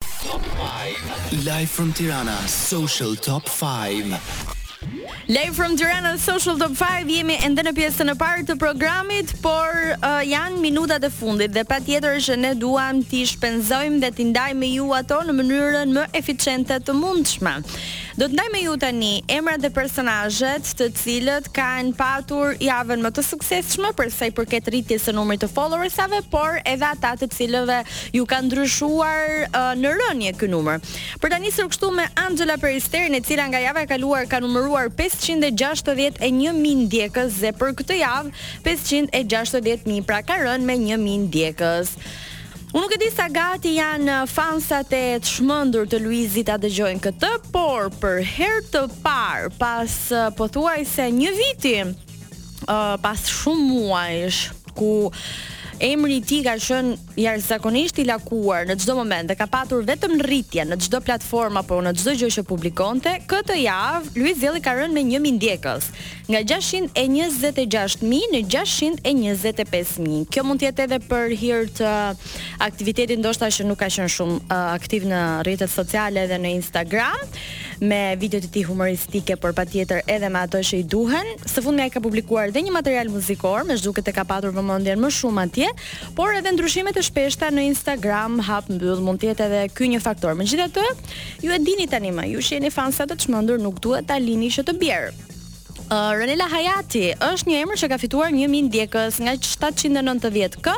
Top Five Live from Tirana Social Top Five. Live from Tirana Social Top 5 jemi ende në pjesën e parë të programit, por uh, janë minutat e fundit dhe patjetër që ne duam t'i shpenzojmë dhe t'i ndajmë me ju ato në mënyrën më eficiente të mundshme. Do të ndajmë me ju tani emrat dhe personazhet të cilët kanë patur javën më të suksesshme për sa i përket rritjes së numrit të followersave, por edhe ata të cilëve u ka ndryshuar uh, në rënie ky numër. Për ta nisur kështu me Anxhela Peristerin, e cila nga java e kaluar ka numëruar 561.000 ndjekës dhe për këtë javë 560.000, pra ka rënë me 1.000 ndjekës. Unë nuk e di sa gati janë fansat e çmendur të Luizit ta dëgjojnë këtë, por për herë të parë pas pothuajse një viti uh, pas shumë muajsh ku emri i tij ka qenë jashtëzakonisht i lakuar në çdo moment dhe ka patur vetëm rritje në çdo platformë apo në çdo gjë që publikonte, këtë javë Luiz Ejlli ka rënë me një mijë ndjekës, nga gjashtëqind e njëzet e gjashtë mijë në gjashtëqind e njëzet e pesë mijë. Kjo mund të jetë edhe për hir të aktivitetit ndoshta që nuk ka qenë shumë aktiv në rrjetet sociale dhe në Instagram me videot e tij humoristike, por patjetër edhe me ato që i duhen. Së fundmi ai ka publikuar dhe një material muzikor, më duket e ka patur vëmendjen më shumë atje. Por edhe ndryshimet e shpeshta në Instagram, hap mbyll, mund të jetë edhe ky një faktor. Megjithatë, ju e dini tanimë, ju që jeni fansa të çmendur nuk duhet ta lini që të bjerë. Uh, Ronela Hajati është një emër që ka fituar 1000 ndjekës nga 790k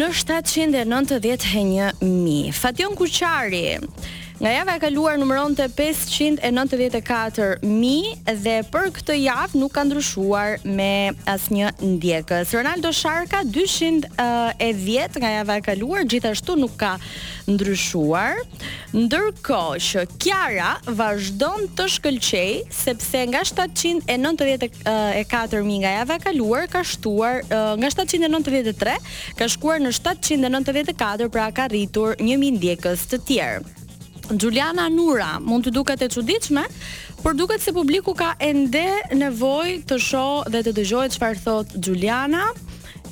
në 791.000. Fatjon Kuqari Nga java e kaluar numëronte pesëqind e nëntëdhjetë e katër mijë dhe për këtë javë nuk ka ndryshuar me asnjë ndjekës. Ronaldo Sharka dyqind e dhjetë nga java e kaluar gjithashtu nuk ka ndryshuar. Ndërkohë që Kiara vazhdon të shkëlqejë sepse nga shtatëqind e nëntëdhjetë e katër mijë nga java e kaluar ka shtuar nga shtatëqind e nëntëdhjetë e tre Ka shkuar në shtatëqind e nëntëdhjetë e katër, pra ka rritur një mijë ndjekës të tjerë. Xhuliana Nura, mund të duket e çuditshme, por duket se publiku ka ende nevojë të shohë dhe të dëgjojë çfarë thotë Xhuliana.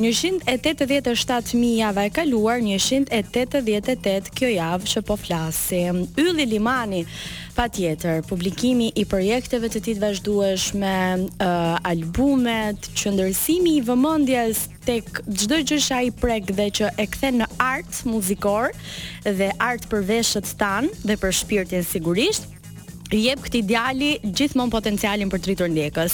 187 mijë java e kaluar, 188 kjo javë që po flasim. Ylli Limani, patjetër, publikimi i projekteve të tij të vazhdueshme, uh, albumet, qendërzimi i vëmendjes tek çdo gjë që ai prek dhe që e kthen në art muzikor dhe art për veshët tanë dhe për shpirtin sigurisht i jep këtij djali gjithmonë potencialin për të rritur ndjekës.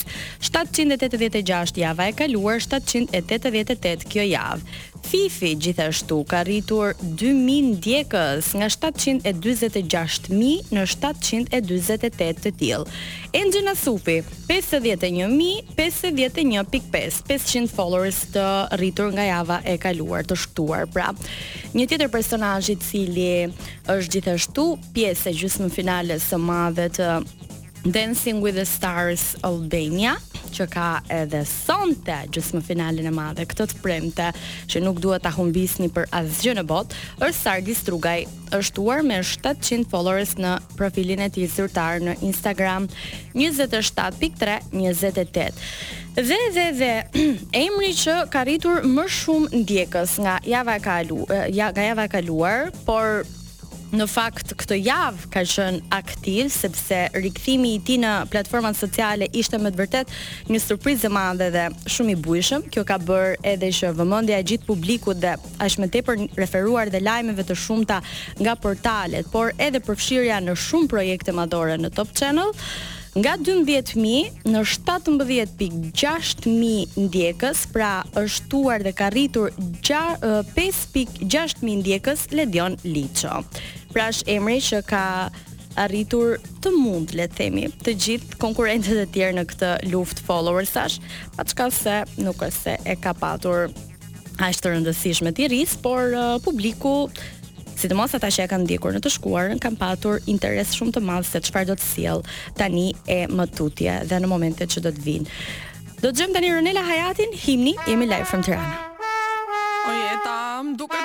786 java e kaluar 788 kjo javë. Fifi gjithashtu ka rritur 2000 ndjekës nga 746000 në 748 të tillë. Enxhi Nasufi Pesëdhjetë e një mijë pesëdhjetë e një pikë pesë pesëqind followers të rritur nga java e kaluar të shtuar pra një tjetër personazh i cili është gjithashtu pjesë e gjysmëfinales së madhe të Dancing with the Stars Albania që ka edhe sonte gjysmëfinalen e madhe këtë të premte që nuk duhet ta humbisni për asgjë në botë është Sardi Strugaj është shtuar me 700 followers në profilin e tij zyrtar në Instagram 27.3.28. Dhe dhe dhe emri që ka rritur më shumë ndjekës nga java e kalu, eh, nga java e kaluar, por në fakt këtë javë ka qenë aktiv sepse rikthimi i tij në platformat sociale ishte me të vërtetë një surprizë e madhe dhe shumë i bujshëm. Kjo ka bërë edhe që vëmendja e gjithë publikut dhe aq më tepër referuar dhe lajmeve të shumta nga portalet, por edhe përfshirja në shumë projekte madhore në Top Channel, nga 12.000 në 17.6000 ndjekës, pra është shtuar dhe ka rritur 5.6000 ndjekës Ledion Liço. Pra është emri që ka arritur të mundë, le të themi, të gjithë konkurrentët e tjerë në këtë luftë followersash, paçka se nuk është se e ka patur aq të rëndësishme t'i rrisë, por uh, publiku sidomos ata që e kanë ndjekur në të shkuarën kanë patur interes shumë të madh se çfarë do të sjellë tani e më tutje dhe në momentet që do të vijnë. Do të dëgjojmë tani Ronela Hajatin, himni, jemi live from Tirana. Ojeta, duket